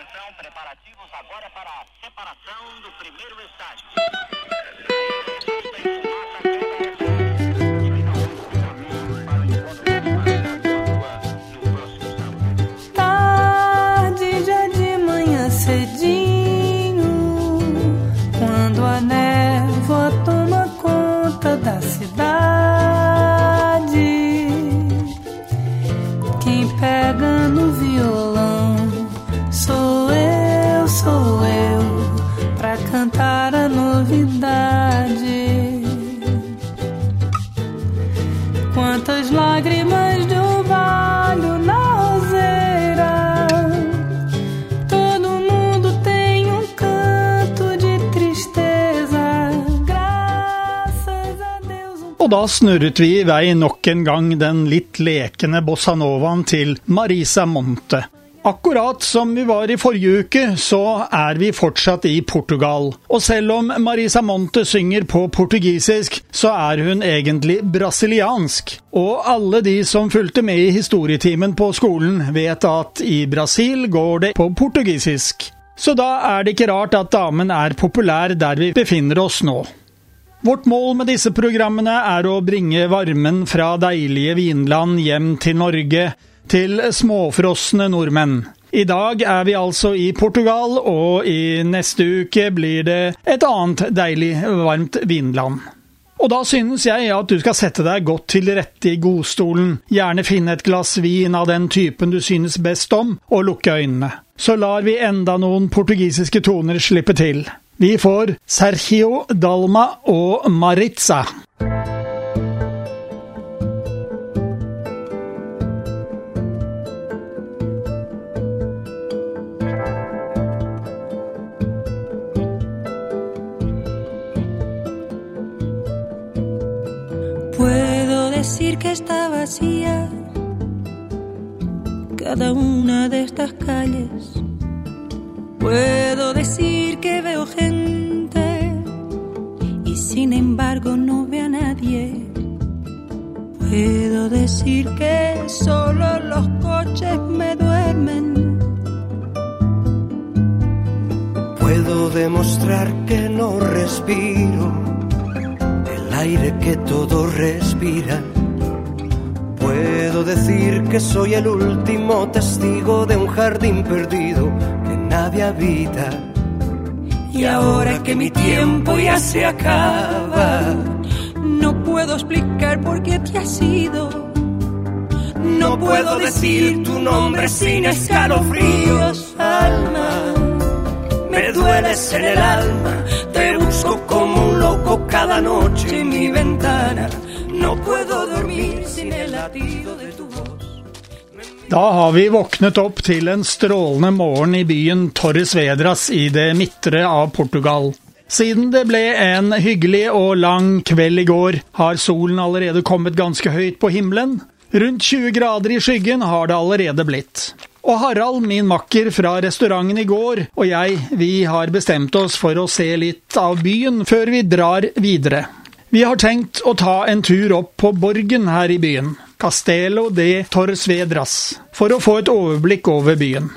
Atenção, preparativos agora para a separação do primeiro estágio. Og da snurret vi i vei nok en gang den litt lekende bossanovaen til Marisa Monte. Akkurat som vi var i forrige uke, så er vi fortsatt i Portugal. Og selv om Marisa Monte synger på portugisisk, så er hun egentlig brasiliansk. Og alle de som fulgte med i historietimen på skolen, vet at i Brasil går det på portugisisk. Så da er det ikke rart at damen er populær der vi befinner oss nå. Vårt mål med disse programmene er å bringe varmen fra deilige vinland hjem til Norge, til småfrosne nordmenn. I dag er vi altså i Portugal, og i neste uke blir det et annet deilig varmt vinland. Og da synes jeg at du skal sette deg godt til rette i godstolen, gjerne finne et glass vin av den typen du synes best om, og lukke øynene. Så lar vi enda noen portugisiske toner slippe til. Vi får Sergio Dalma og Maritza. Puedo decir que está vacía cada una de estas calles. Puedo decir que veo gente y sin embargo no veo a nadie. Puedo decir que solo los coches me duermen. Puedo demostrar que no respiro el aire que todos respiran. Puedo decir que soy el último testigo de un jardín perdido nadie habita. Y ahora que mi tiempo ya se acaba, no puedo explicar por qué te has ido. No puedo decir tu nombre sin escalofríos, alma. Me dueles en el alma, te busco como un loco cada noche en mi ventana. No puedo dormir sin el latido de tu. Da har vi våknet opp til en strålende morgen i byen Torres Vedras i det midtre av Portugal. Siden det ble en hyggelig og lang kveld i går, har solen allerede kommet ganske høyt på himmelen. Rundt 20 grader i skyggen har det allerede blitt. Og Harald, min makker fra restauranten i går, og jeg, vi har bestemt oss for å se litt av byen før vi drar videre. Vi har tenkt å ta en tur opp på borgen her i byen, Castello de Torresvedras, for å få et overblikk over byen.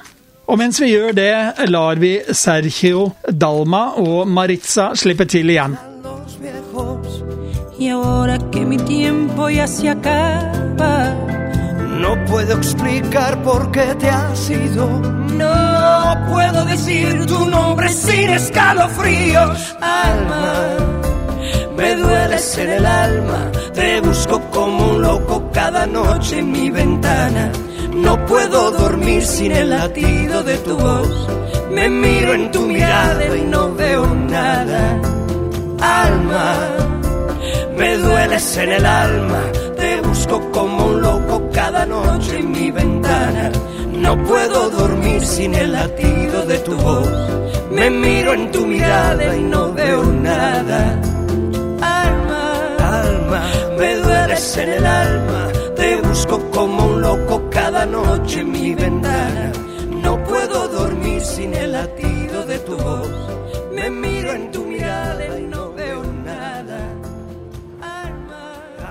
Og mens vi gjør det, lar vi Sergio Dalma og Maritza slippe til igjen. No puedo explicar por qué te has ido. No puedo decir tu nombre sin escalofríos. Alma, me dueles en el alma. Te busco como un loco cada noche en mi ventana. No puedo dormir sin el latido de tu voz. Me miro en tu mirada y no veo nada. Alma, me dueles en el alma, te busco como un loco cada noche en mi ventana. No puedo dormir sin el latido de tu voz. Me miro en tu mirada y no veo nada. Dueles en el alma, te busco como un loco cada noche en mi ventana. No puedo dormir sin el latido de tu voz. Me miro en tu mirada y no veo nada. Alma,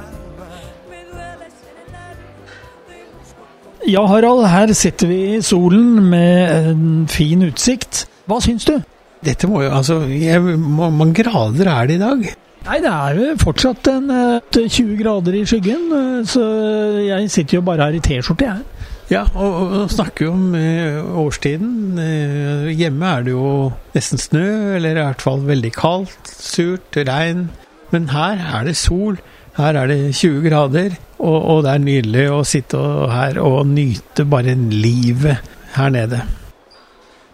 alma, me dueles en el alma, te busco Ja, Harald, her sitter vi i solen med en fin utsikt. Hva syns du? Dette må jo Altså, hvor mange grader er det i dag? Nei, det er jo fortsatt en 20 eh, grader i skyggen, eh, så jeg sitter jo bare her i T-skjorte, jeg. Ja, og, og snakker jo om eh, årstiden. Hjemme er det jo nesten snø, eller i hvert fall veldig kaldt, surt, regn. Men her er det sol. Her er det 20 grader, og, og det er nydelig å sitte her og nyte bare livet her nede.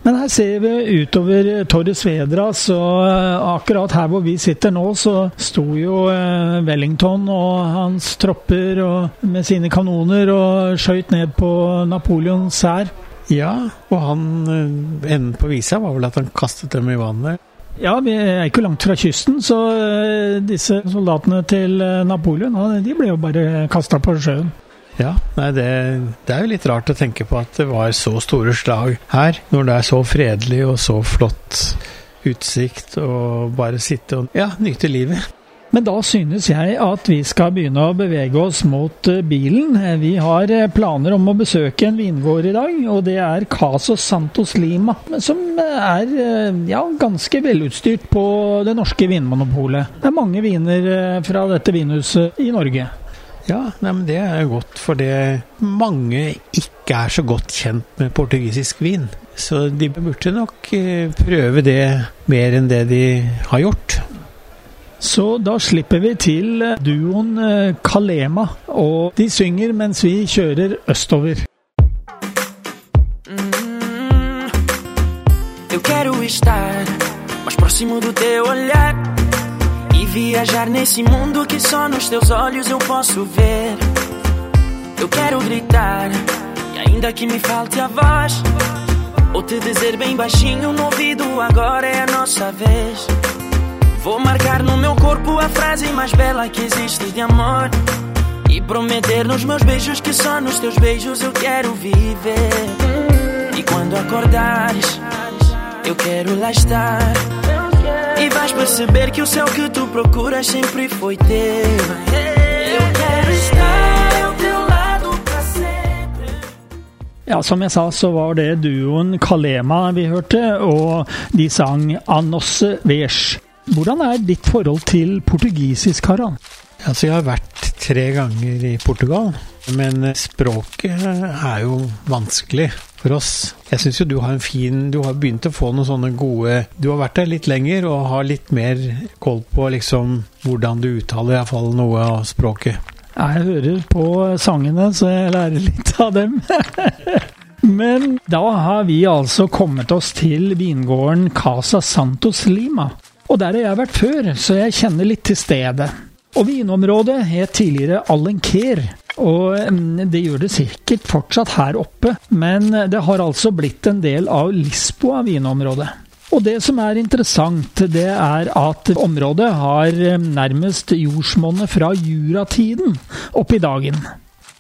Men her ser vi utover Torres Vedras, og eh, akkurat her hvor vi sitter nå, så sto jo eh, Wellington og hans tropper og, med sine kanoner og skøyt ned på Napoleons hær. Ja, og han eh, enden på visa var vel at han kastet dem i vannet. Ja, vi er ikke langt fra kysten, så disse soldatene til Napoleon de ble jo bare kasta på sjøen. Ja, nei, det, det, er jo litt rart å tenke på at det var så store slag her, når det er så fredelig og så flott utsikt, og bare sitte og ja, nyte livet. Men da synes jeg at vi skal begynne å bevege oss mot eh, bilen. Vi har eh, planer om å besøke en vingård i dag, og det er Caso Santos Lima. Som er eh, ja, ganske velutstyrt på det norske vinmonopolet. Det er mange viner fra dette vinhuset i Norge. Ja, nei, men det er godt, for mange ikke er så godt kjent med portugisisk vin. Så de burde nok eh, prøve det mer enn det de har gjort. Så da slipper vi til eh, duoen eh, Kalema, og de synger mens vi kjører østover. Mm, eu quero estar mais próximo do teu olhar. Viajar nesse mundo que só nos teus olhos eu posso ver. Eu quero gritar, e ainda que me falte a voz, ou te dizer bem baixinho no ouvido: agora é a nossa vez. Vou marcar no meu corpo a frase mais bela que existe de amor. E prometer nos meus beijos que só nos teus beijos eu quero viver. E quando acordares, eu quero lá estar e vais perceber que o céu que tu procuras sempre foi teu. Eu quero estar ao teu lado pra sempre. Ja, som jeg sa, så var det duoen Kalema vi hørte, og de sang Anosse Vesh. Hvordan er ditt forhold til portugisisk, Harald? Altså, jeg har vært tre ganger i Portugal, men språket er jo vanskelig for oss. Jeg syns jo du har en fin Du har begynt å få noen sånne gode Du har vært der litt lenger og har litt mer koll på liksom hvordan du uttaler iallfall noe av språket. Jeg hører på sangene, så jeg lærer litt av dem. Men da har vi altså kommet oss til vingården Casa Santos Lima. Og der har jeg vært før, så jeg kjenner litt til stedet. Og vinområdet het tidligere Alenquer, og mm, det gjør det sikkert fortsatt her oppe, men det har altså blitt en del av Lisboa vinområdet. Og det som er interessant, det er at området har mm, nærmest jordsmonnet fra juratiden opp i dagen.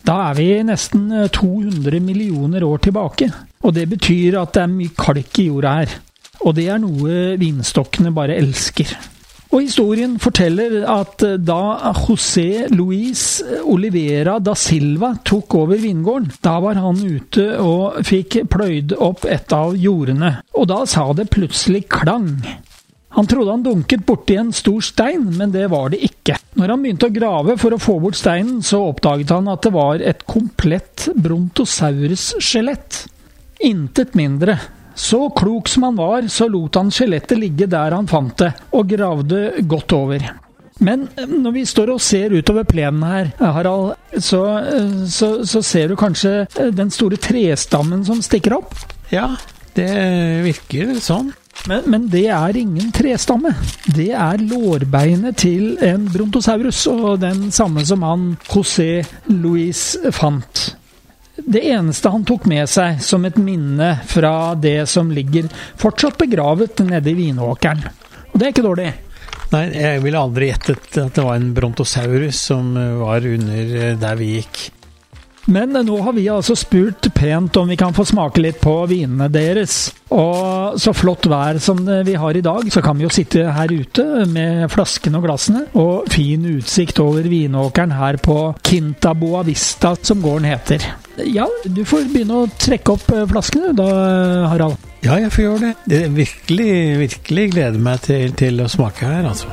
Da er vi nesten 200 eh, millioner år tilbake. Og det betyr at det er mye kalk i jorda her. Og det er noe vinstokkene bare elsker. Og historien forteller at eh, da José Luis Olivera da Silva tok over vingården, da var han ute og fikk pløyd opp et av jordene, og da sa det plutselig klang. Han trodde han dunket borti en stor stein, men det var det ikke. Når han begynte å grave for å få bort steinen, så oppdaget han at det var et komplett brontosaurus-skjelett. Intet mindre. Så klok som han var, så lot han skjelettet ligge der han fant det, og gravde godt over. Men eh, når vi står og ser utover plenen her, Harald, så, eh, så, så ser du kanskje eh, den store trestammen som stikker opp? Ja, det virker sånn. Men, men, det er ingen trestamme. Det er lårbeinet til en brontosaurus, og den samme som han José Luis fant. Det eneste han tok med seg som et minne fra det som ligger fortsatt begravet nede i vinåkeren. Og det er ikke dårlig. Nei, jeg ville aldri gjettet at det var en brontosaurus som var under eh, der vi gikk. Men nå har vi altså spurt pent om vi kan få smake litt på vinene deres. Og så flott vær som vi har i dag, så kan vi jo sitte her ute med flaskene og glassene. Og fin utsikt over vinåkeren her på Quinta Boa Vista, som gården heter. Ja, du får begynne å trekke opp eh, flaskene da, Harald. Ja, jeg får gjøre det. Det er virkelig, virkelig gleder meg til, til å smake her, altså.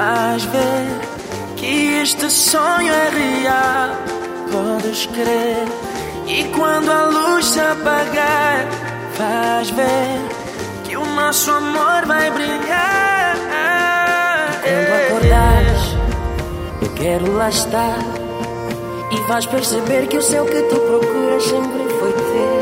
Faz ver que este sonho é real, podes crer. E quando a luz se apagar, faz ver que o nosso amor vai brilhar. Quando acordares, eu quero lá estar. E vais perceber que o céu que tu procuras sempre foi ter.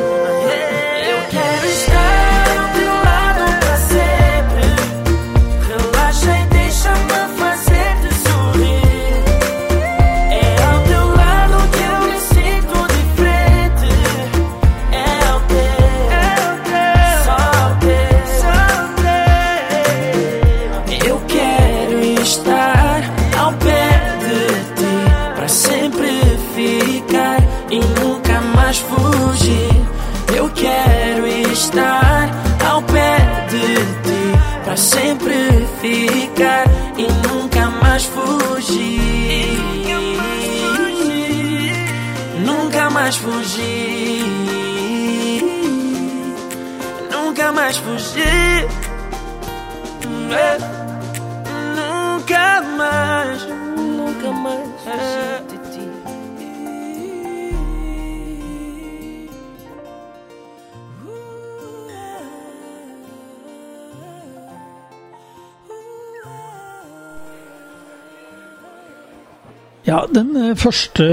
Mais fugir. Nunca mais fugir. É. Nunca mais, nunca mais fugir de Ja, den eh, første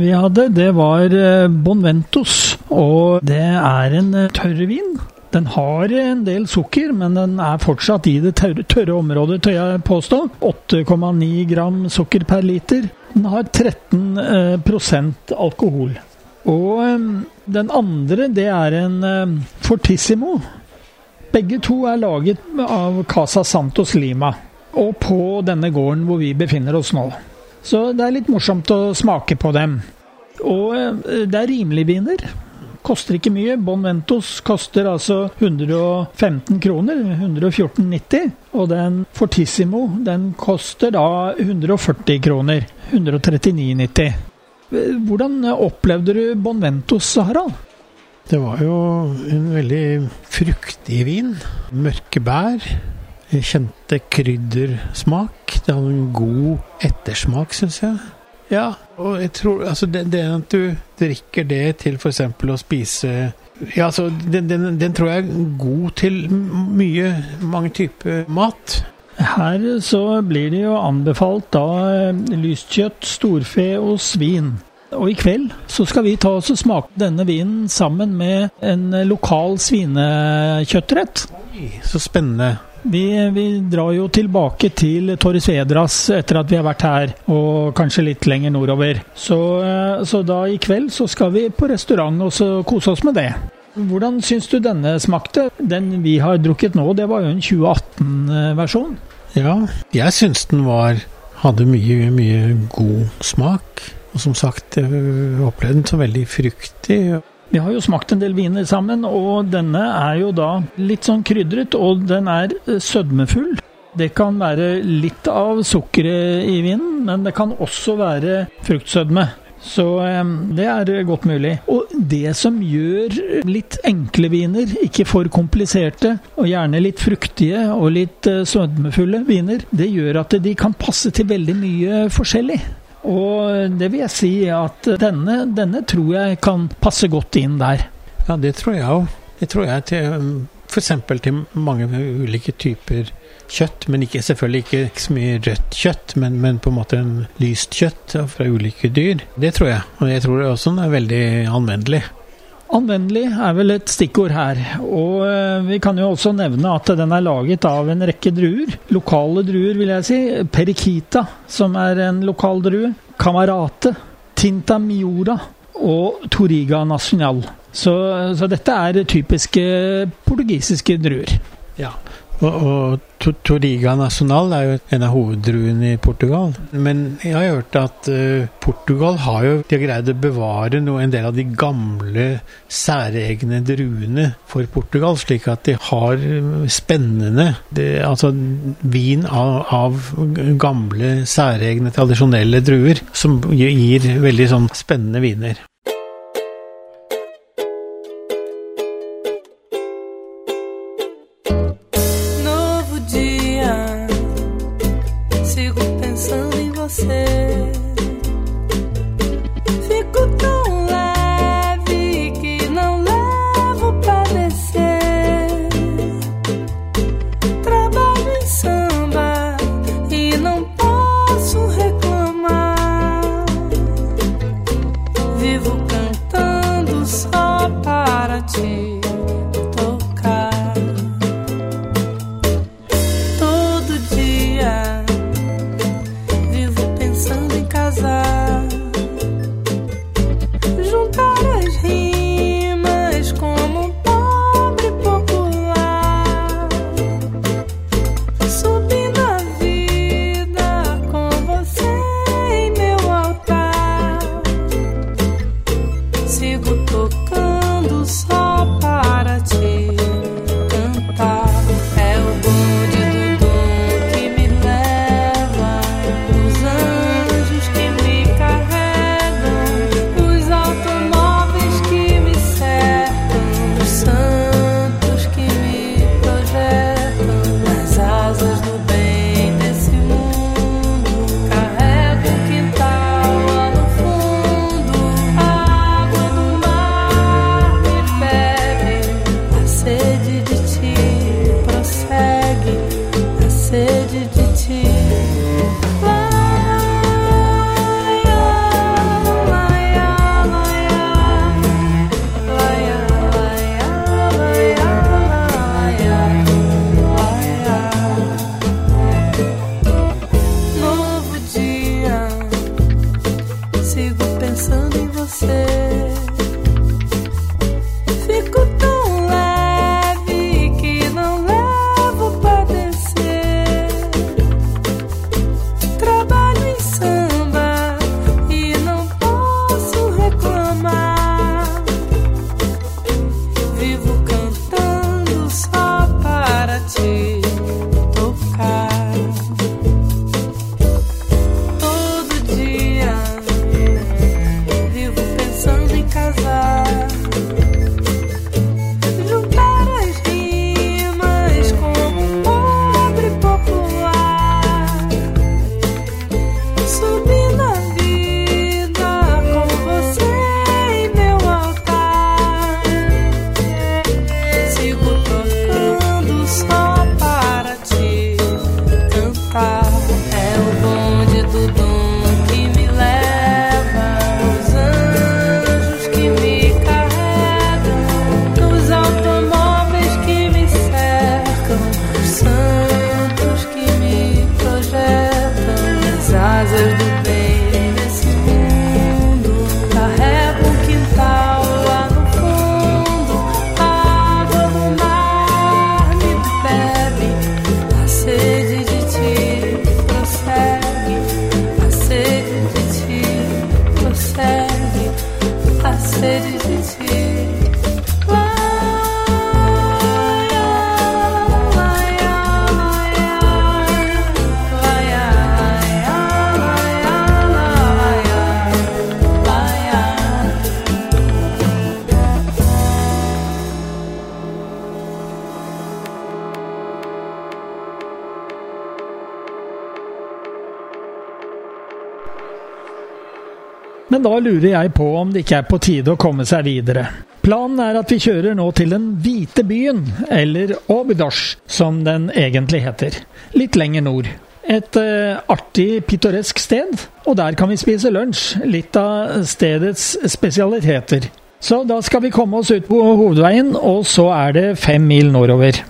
vi hadde, det var Bonventos. Bonventus. Og det er en tørr vin. Den har en del sukker, men den er fortsatt i det tørre, tørre området, tør jeg påstå. 8,9 gram sukker per liter. Den har 13 eh, prosent alkohol. Og eh, den andre, det er en eh, Fortissimo. Begge to er laget av Casa Santos Lima. Og på denne gården hvor vi befinner oss nå. Så det er litt morsomt å smake på dem. Og eh, det er rimelige viner. Koster ikke mye. Bon Ventos koster altså 115 kroner. 114,90. Og den Fortissimo den koster da 140 kroner. 139,90. Eh, Hvordan opplevde du Bon Ventos, Harald? Det var jo en veldig fruktig vin. Mørke bær. Kjente kryddersmak. Det hadde en god ettersmak, syns jeg. Ja, og jeg tror altså det, det at du drikker det til f.eks. å spise Ja, altså den, den, den tror jeg er god til mye, mange typer mat. Her så blir det jo anbefalt da eh, lystkjøtt, storfe og svin. Og i kveld så skal vi ta oss og smake denne vinen sammen med en lokal svinekjøttrett. Oi, Så spennende. Vi, vi drar jo tilbake til Torres Vedras etter at vi har vært her, og kanskje litt lenger nordover. Så, eh, så da i kveld så skal vi på restaurant og kose oss med det. Hvordan syns du denne smakte? Den vi har drukket nå, det var jo en 2018-versjon. Ja, jeg syns den var hadde mye, mye god smak. Og som sagt, jeg opplevde den som veldig fruktig. Vi har jo smakt en del viner sammen, og denne er jo da litt sånn krydret, og den er eh, sødmefull. Det kan være litt av sukkeret i vinen, men det kan også være fruktsødme. Så eh, det er godt mulig. Og det som gjør litt enkle viner, ikke for kompliserte, og gjerne litt fruktige og litt eh, sødmefulle viner, det gjør at de kan passe til veldig mye forskjellig. Og det vil jeg si at denne, denne tror jeg kan passe godt inn der. Ja, det tror jeg òg. Det tror jeg til f.eks. til mange ulike typer kjøtt, men ikke, selvfølgelig ikke, så mye rødt kjøtt, men, men på en måte en lyst kjøtt fra ulike dyr. Det tror jeg. Og jeg tror det også er veldig anvendelig. Anvendelig er vel et stikkord her. Og eh, vi kan jo også nevne at den er laget av en rekke druer. Lokale druer, vil jeg si. Periquita, som er en lokal drue. Camarate. Tinta Miura. Og Toriga Nacional. Så, så dette er typiske portugisiske druer. Ja. Og, og Toriga Nacional er jo en av hoveddruene i Portugal. Men jeg har hørt at uh, Portugal har jo de har greid å bevare noe, en del av de gamle, særegne druene for Portugal, slik at de har spennende det, Altså vin av, av, gamle, særegne, tradisjonelle druer, som gir veldig sånn spennende viner. Men da lurer jeg på om det ikke er på tide å komme seg videre. Planen er at vi kjører nå til Den hvite byen, eller Obidosh, som den egentlig heter. Litt lenger nord. Et uh, artig, pittoresk sted, og der kan vi spise lunsj. Litt av stedets spesialiteter. Så da skal vi komme oss ut på hovedveien, og så er det fem mil nordover.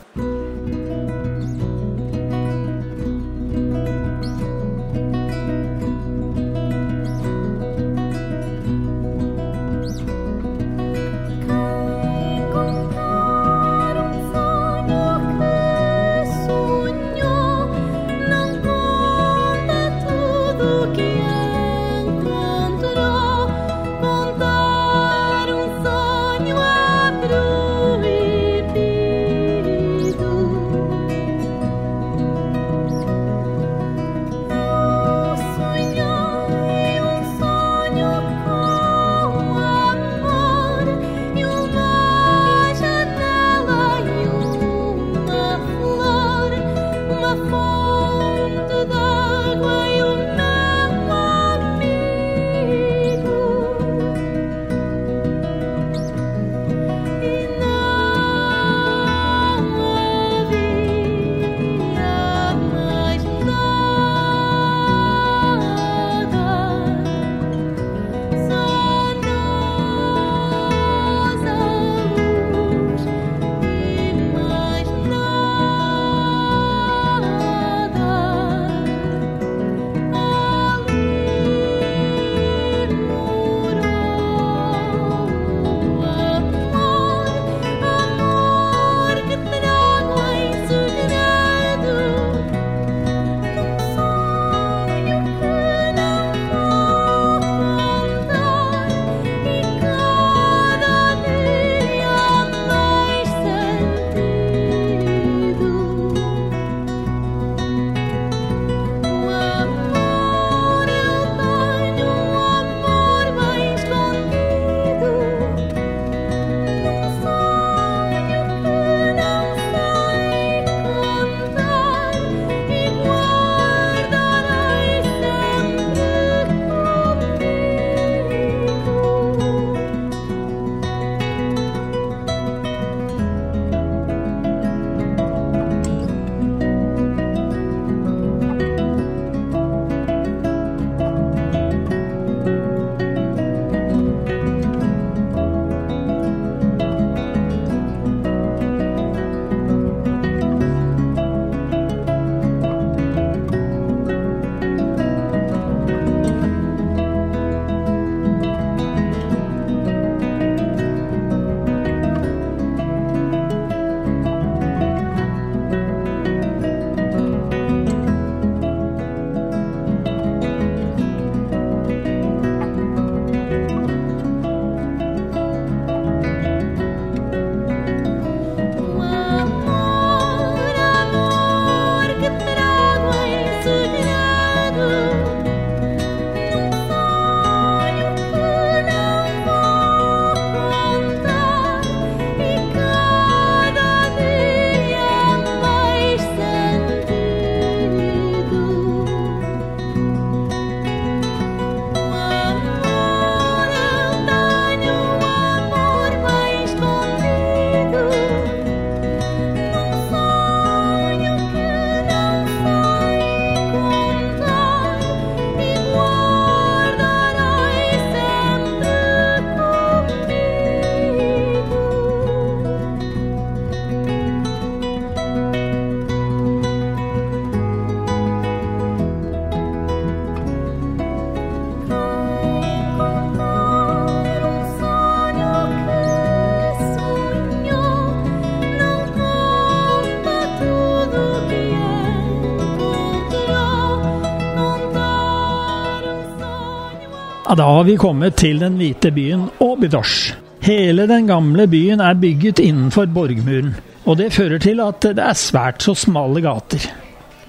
Da har vi kommet til den hvite byen Obidosh. Hele den gamle byen er bygget innenfor borgmuren, og det fører til at det er svært så smale gater.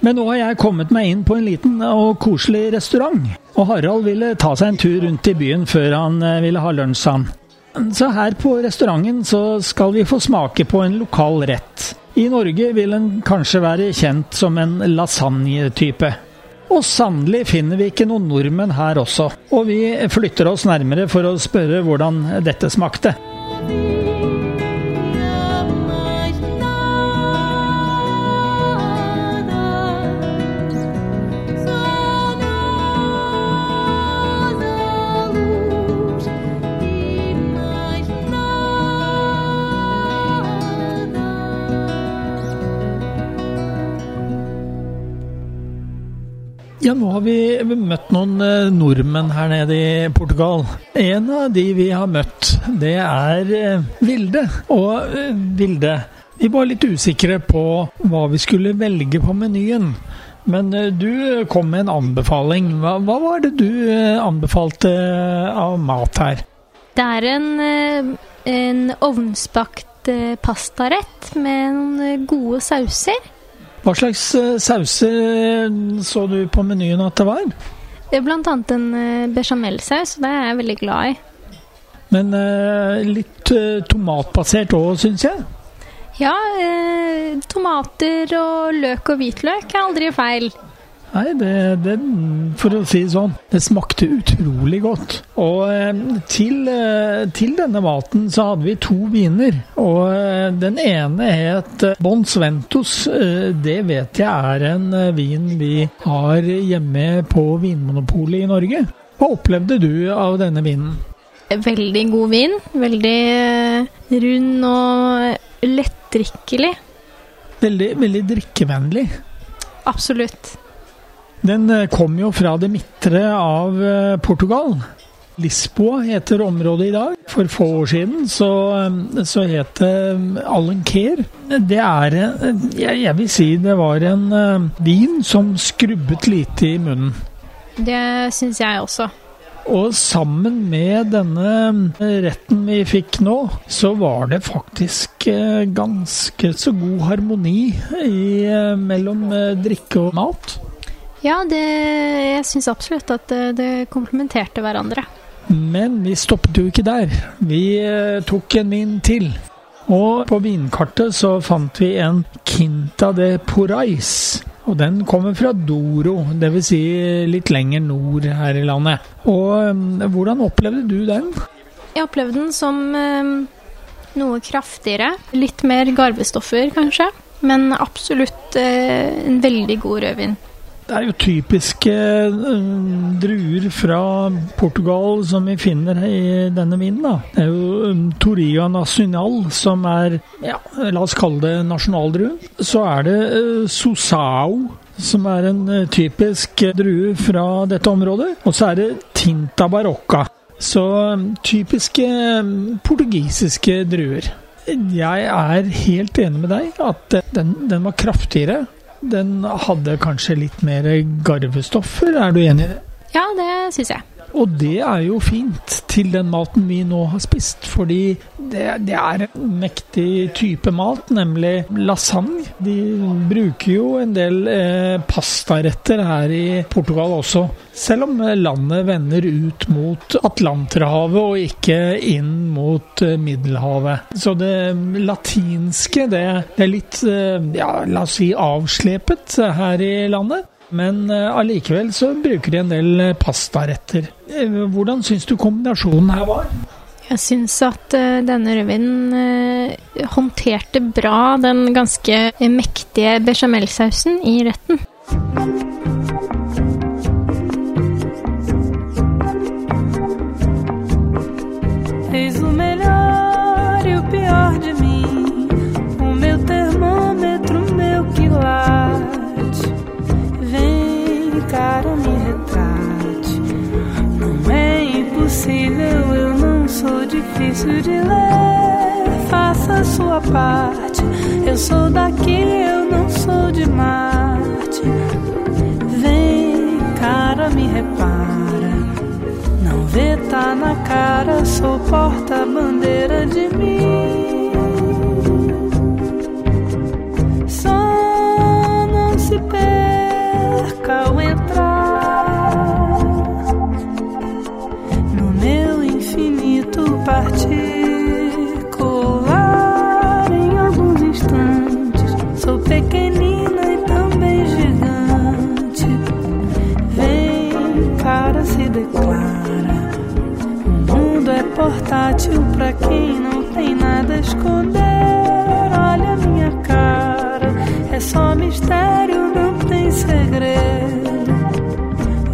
Men nå har jeg kommet meg inn på en liten og koselig restaurant, og Harald ville ta seg en tur rundt i byen før han eh, ville ha lunsj, sa han. Så her på restauranten så skal vi få smake på en lokal rett. I Norge vil den kanskje være kjent som en lasagne-type. Og sannelig finner vi ikke noen nordmenn her også, og vi flytter oss nærmere for å spørre hvordan dette smakte. Ja, nå har vi møtt noen eh, nordmenn her nede i Portugal. En av de vi har møtt, det er eh, Vilde. Og eh, Vilde, vi var litt usikre på hva vi skulle velge på menyen. Men du kom med en anbefaling. Hva, hva var det du anbefalte av mat her? Det er en, en ovnsbakt pastarett med noen gode sauser. Hva slags uh, sauser så du på menyen at det var? Det er annet en uh, bechamelsaus, og det er jeg veldig glad i. Men litt tomatbasert òg, syns jeg? Ja, eh, tomater og løk og hvitløk er aldri feil. Nei, det, det, for å si det sånn, det smakte utrolig godt. Og eh, til, eh, til, denne maten så hadde vi to viner. Og eh, den ene het Bon Sventos. Det vet jeg er en vin vi har hjemme på Vinmonopolet i Norge. Hva opplevde du av denne vinen? Veldig god vin. Veldig rund og lettdrikkelig. Veldig, veldig drikkevennlig. Absolutt. Den eh, kom jo fra det midtre av eh, Portugal. Lisboa heter området i dag. For få år siden så, eh, så het det Alenquer. Det er Jeg vil si det var en vin som skrubbet lite i munnen. Det syns jeg også. Og sammen med denne retten vi fikk nå, så var det faktisk ganske så god harmoni i, mellom drikke og mat. Ja, det, jeg syns absolutt at det, komplementerte hverandre. Men vi stoppet jo ikke der. Vi eh, tok en vin til. Og på vinkartet så fant vi en Quinta de Porais. Og den kommer fra Doro, dvs. Si litt lenger nord her i landet. Og um, hvordan opplevde du den? Jeg opplevde den som um, noe kraftigere. Litt mer garbestoffer, kanskje. Men absolutt en veldig god rødvin. Det er jo typiske uh, druer fra Portugal som vi finner i denne vinen. da. Det er jo um, Toria Nacional som er, ja, la oss kalle det nasjonaldrue. Så er det uh, Sosao som er en uh, typisk drue fra dette området. Og så er det Tinta Barocca. Så um, typiske um, portugisiske druer. Jeg er helt enig med deg at den, den var kraftigere den hadde kanskje litt mer garvestoffer, er du enig i det? Ja, det syns jeg. Og det er jo fint til den maten vi nå har spist, fordi det, det, er en mektig type mat, nemlig lasagne. De bruker jo en del eh, pastaretter her i Portugal også, selv om landet vender ut mot Atlanterhavet og ikke inn mot eh, Middelhavet. Så det latinske, det, det er litt, eh, ja, la oss si avslepet her i landet. Men eh, allikevel så bruker de en del eh, pastaretter. Eh, hvordan syns du kombinasjonen her var? Jeg syns at denne rødvinen håndterte bra den ganske mektige bechamelsausen i retten. Eis impossível, eu não sou difícil de ler. Faça sua parte. Eu sou daqui, eu não sou de Marte. Vem, cara, me repara. Não vê, tá na cara, sou porta-bandeira de mim. Portátil pra quem não tem nada a esconder. Olha minha cara, é só mistério segredo.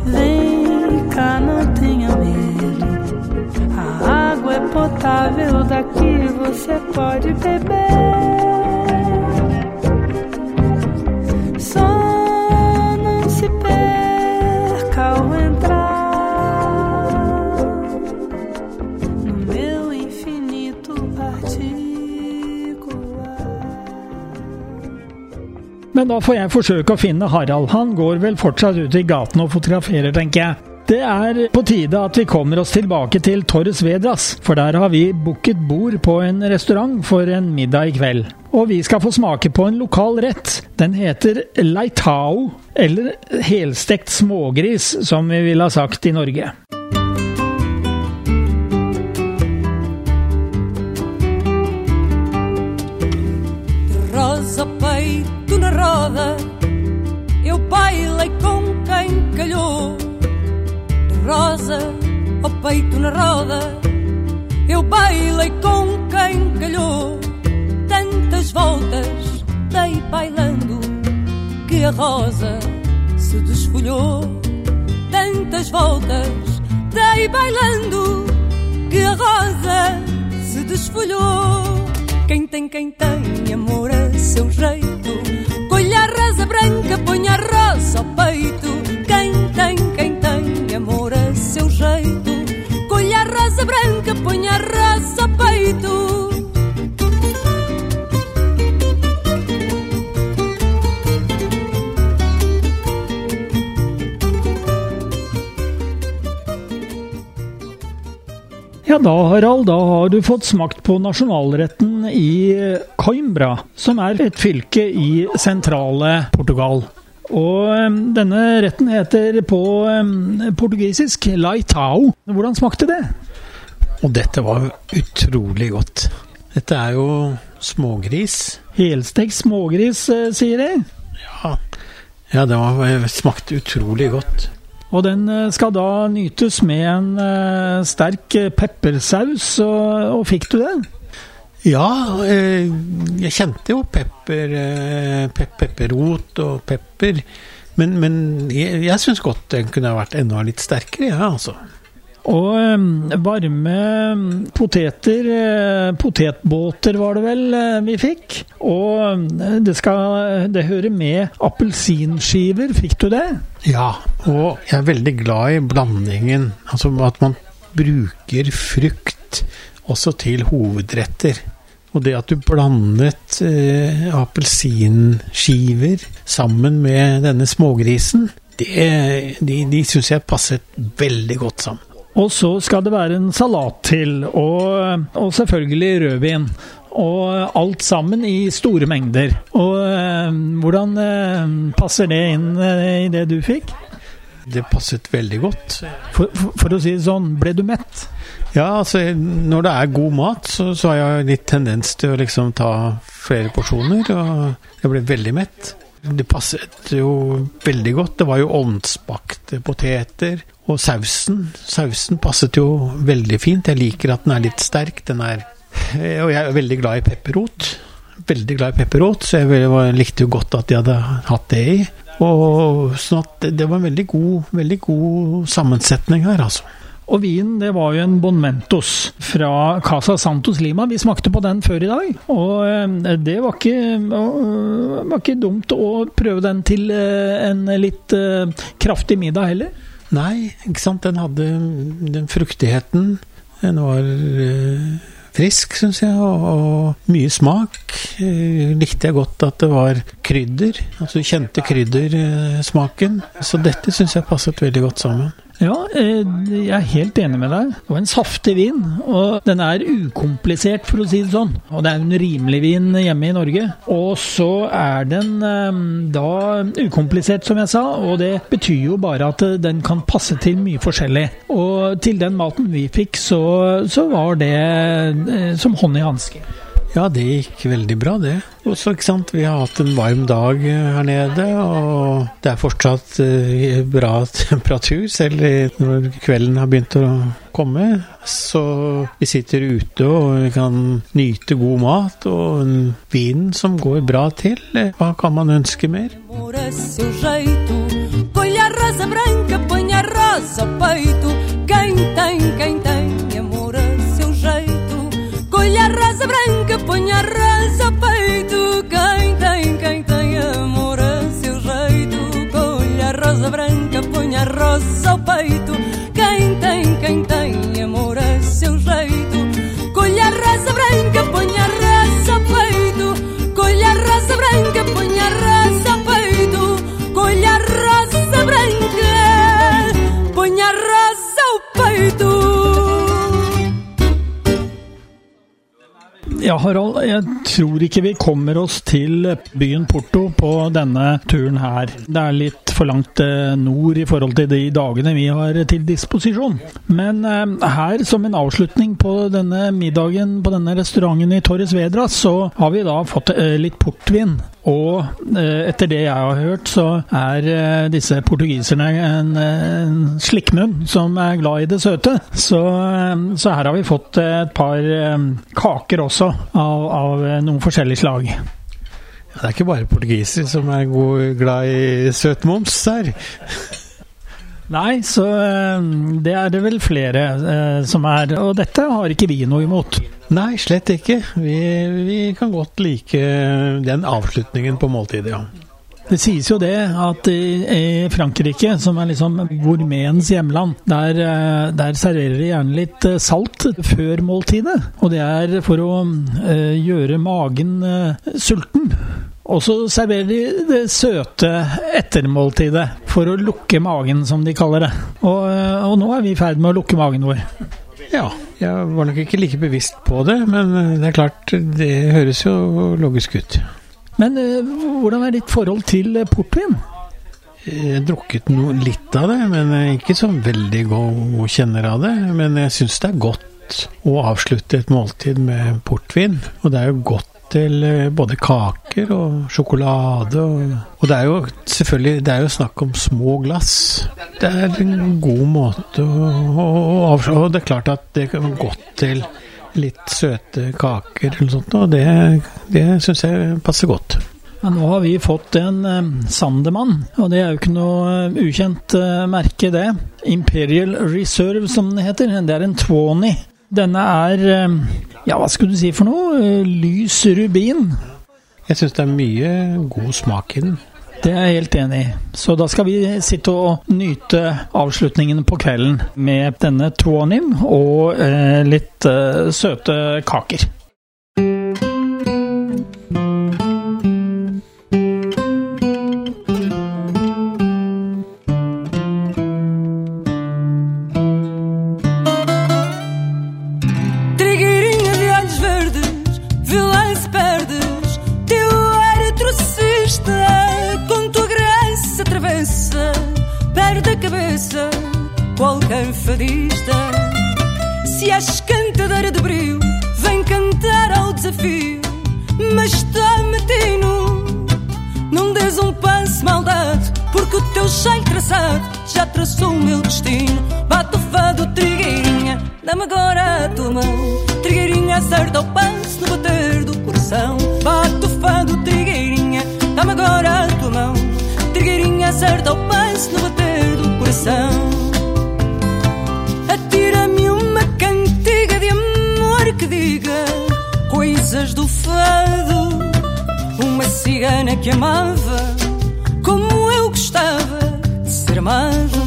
Vem cá, não tenha medo. A água é potável, daqui você pode beber. Men da får jeg forsøke å finne Harald. Han går vel fortsatt ut i gaten og fotograferer, tenker jeg. Det er på tide at vi kommer oss tilbake til Torres Vedras, for der har vi booket bord på en restaurant for en middag i kveld. Og vi skal få smake på en lokal rett. Den heter leitao, eller helstekt smågris, som vi ville ha sagt i Norge. Rosa, o peito na roda. Eu bailei com quem calhou, tantas voltas dei bailando, que a rosa se desfolhou. Tantas voltas dei bailando, que a rosa se desfolhou. Quem tem, quem tem amor a seu jeito, colha a rosa branca, põe a rosa ao peito. Branca, põe a peito. Ja da, Harald, da har du fått smakt på nasjonalretten i Coimbra, som er et fylke i sentrale Portugal. Og denne retten heter på portugisisk laitao. Hvordan smakte det? Og dette var utrolig godt. Dette er jo smågris. Helstekt smågris, eh, sier de. Ja, ja det var, eh, smakte utrolig godt. Og den eh, skal da nytes med en sterk peppersaus, og, og fikk du det? Ja, jeg kjente jo pepper, pep, pepperrot og pepper. Men, men jeg, jeg syns godt den kunne ha vært enda litt sterkere, ja, altså. Og varme poteter, eh, potetbåter var det vel eh, vi fikk. Og det skal Det hører med appelsinskiver, fikk du det? Ja, og jeg er veldig glad i blandingen. Altså at man bruker frukt også til hovedretter. Og det at du blandet eh, appelsinskiver sammen med denne smågrisen, det, de, de syns jeg passet veldig godt sammen. Og så skal det være en salat til, og, og selvfølgelig rødvin. Og alt sammen i store mengder. Og eh, hvordan eh, passer det inn eh, i det du fikk? Det passet veldig godt. For, for, for å si det sånn, ble du mett? Ja, altså når det er god mat, så, så har jeg litt tendens til å liksom ta flere porsjoner, og jeg ble veldig mett. Det passet jo veldig godt. Det var jo ovnsbakte poteter. Og sausen. Sausen passet jo veldig fint. Jeg liker at den er litt sterk. Den er Og jeg er veldig glad i pepperrot. Veldig glad i pepperrot, så jeg likte jo godt at de hadde hatt det i. Og sånn at det- var en veldig god, veldig god sammensetning her, altså. Og vinen, det var jo en Bonmentos fra Casa Santos Lima. Vi smakte på den før i dag, og eh, det var ikke, øh, var ikke dumt å prøve den til eh, en litt eh, kraftig middag heller. Nei, ikke sant. Den hadde den fruktigheten. Den var eh, frisk, syns jeg, og, og mye smak. Eh, likte jeg godt at det var krydder. Altså du kjente kryddersmaken. Så dette syns jeg passet veldig godt sammen. Ja, eh, jeg er helt enig med deg. Det var en saftig vin, og den er ukomplisert, for å si det sånn. Og det er en rimelig vin hjemme i Norge. Og så er den eh, da ukomplisert, som jeg sa, og det betyr jo bare at eh, den kan passe til mye forskjellig. Og til den maten vi fikk, så, så var det som hånd i hanske. Ja, det gikk veldig bra, det. Og så, ikke sant, vi har hatt en varm dag eh, her nede, og det er fortsatt eh, bra temperatur, selv når kvelden har begynt å komme. Så vi sitter ute og vi kan nyte god mat og vin som går bra til. Eh, Hva kan man ønske mer? amor põe a ao peito. Quem tem, quem tem amor a seu jeito. Colha a rosa branca, põe a rosa ao peito. Quem tem, quem tem amor a seu jeito. Ja, Harald, jeg tror ikke vi kommer oss til byen Porto på denne turen her. Det er litt for langt eh, nord i forhold til de dagene vi har til disposisjon. Men eh, her, som en avslutning på denne middagen på denne restauranten i Torres Vedras, så har vi da fått eh, litt portvin. Og eh, etter det jeg har hørt, så er eh, disse portugiserne en, en slikkmunn som er glad i det søte. Så, eh, så her har vi fått et par kaker også, av, av noen forskjellige slag. Ja, det er ikke bare portugisere som er glad i søtmoms her. Nei, så eh, det er det vel flere eh, som er. Og dette har ikke vi noe imot. Nei, slett ikke. Vi, vi kan godt like den avslutningen på måltidet, ja. Det sies jo det at i, i Frankrike, som er liksom gourmetens hjemland, der, eh, der serverer de gjerne litt eh, salt før måltidet. Og det er for å eh, gjøre magen eh, sulten. Og så serverer de det søte ettermåltidet for å lukke magen, som de kaller det. Og, eh, og nå er vi i ferd med å lukke magen vår. Ja, jeg var nok ikke like bevisst på det, men det er klart, det høres jo logisk ut. Men eh, hvordan er ditt forhold til eh, portvin? Jeg har drukket noe, litt av det, men er ikke så veldig god kjenner av det. Men jeg syns det er godt å avslutte et måltid med portvin. Og det er jo godt til eh, både kaker og sjokolade. Og, og det er jo selvfølgelig det er jo snakk om små glass. Det er en god måte å, å avslutte Og det er klart at det kan gå godt til litt søte kaker eller noe sånt, og det, det syns jeg passer godt. Ja, nå har vi fått en eh, Sandemann, og det er jo ikke noe eh, ukjent eh, merke, det. Imperial Reserve, som den heter. Det er en Twony. Denne er, ja, hva skulle du si for noe? Lys rubin. Jeg syns det er mye god smak i den. Det er jeg helt enig i. Så da skal vi sitte og nyte avslutningen på kvelden med denne Twonim og eh, litt eh, søte kaker. Fadista. Se és cantadeira de brilho, vem cantar ao desafio, mas está matino. Não des um passo maldade, porque o teu cheiro traçado já traçou o meu destino. Bate o fado, trigueirinha, dá-me agora a tua mão. Trigueirinha, acerta o passo no bater do coração. Bate o fado, trigueirinha, dá-me agora a tua mão. Trigueirinha, acerta o passo no bater coisas do fado. Uma cigana que amava como eu gostava de ser amado.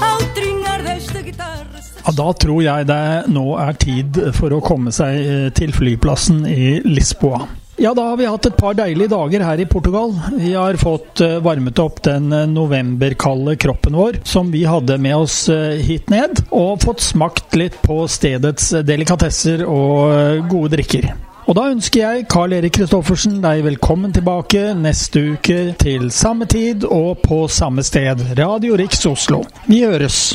Ao trinar desta guitarra. Ja, da tror jeg det nå er tid for å komme seg eh, til flyplassen i Lisboa. Ja, da har vi hatt et par deilige dager her i Portugal. Vi har fått eh, varmet opp den eh, novemberkalde kroppen vår, som vi hadde med oss eh, hit ned, og fått smakt litt på stedets delikatesser og gode drikker. Og da ønsker jeg Carl Erik Kristoffersen deg velkommen tilbake neste uke til samme tid og på samme sted. Radio Riks Oslo. Vi høres.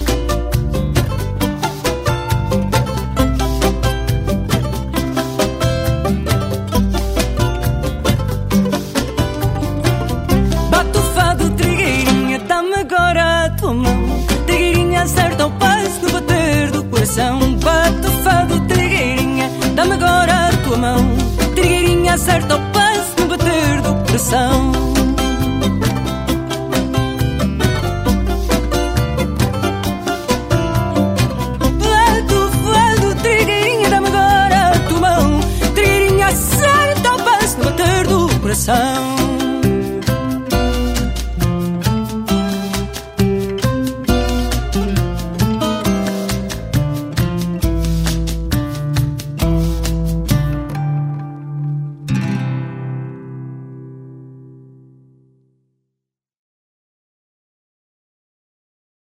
Acerta o passo no bater do coração. Bate o fado, trigueirinha, dá-me agora a tua mão. Trigueirinha, acerta o passo no bater do coração.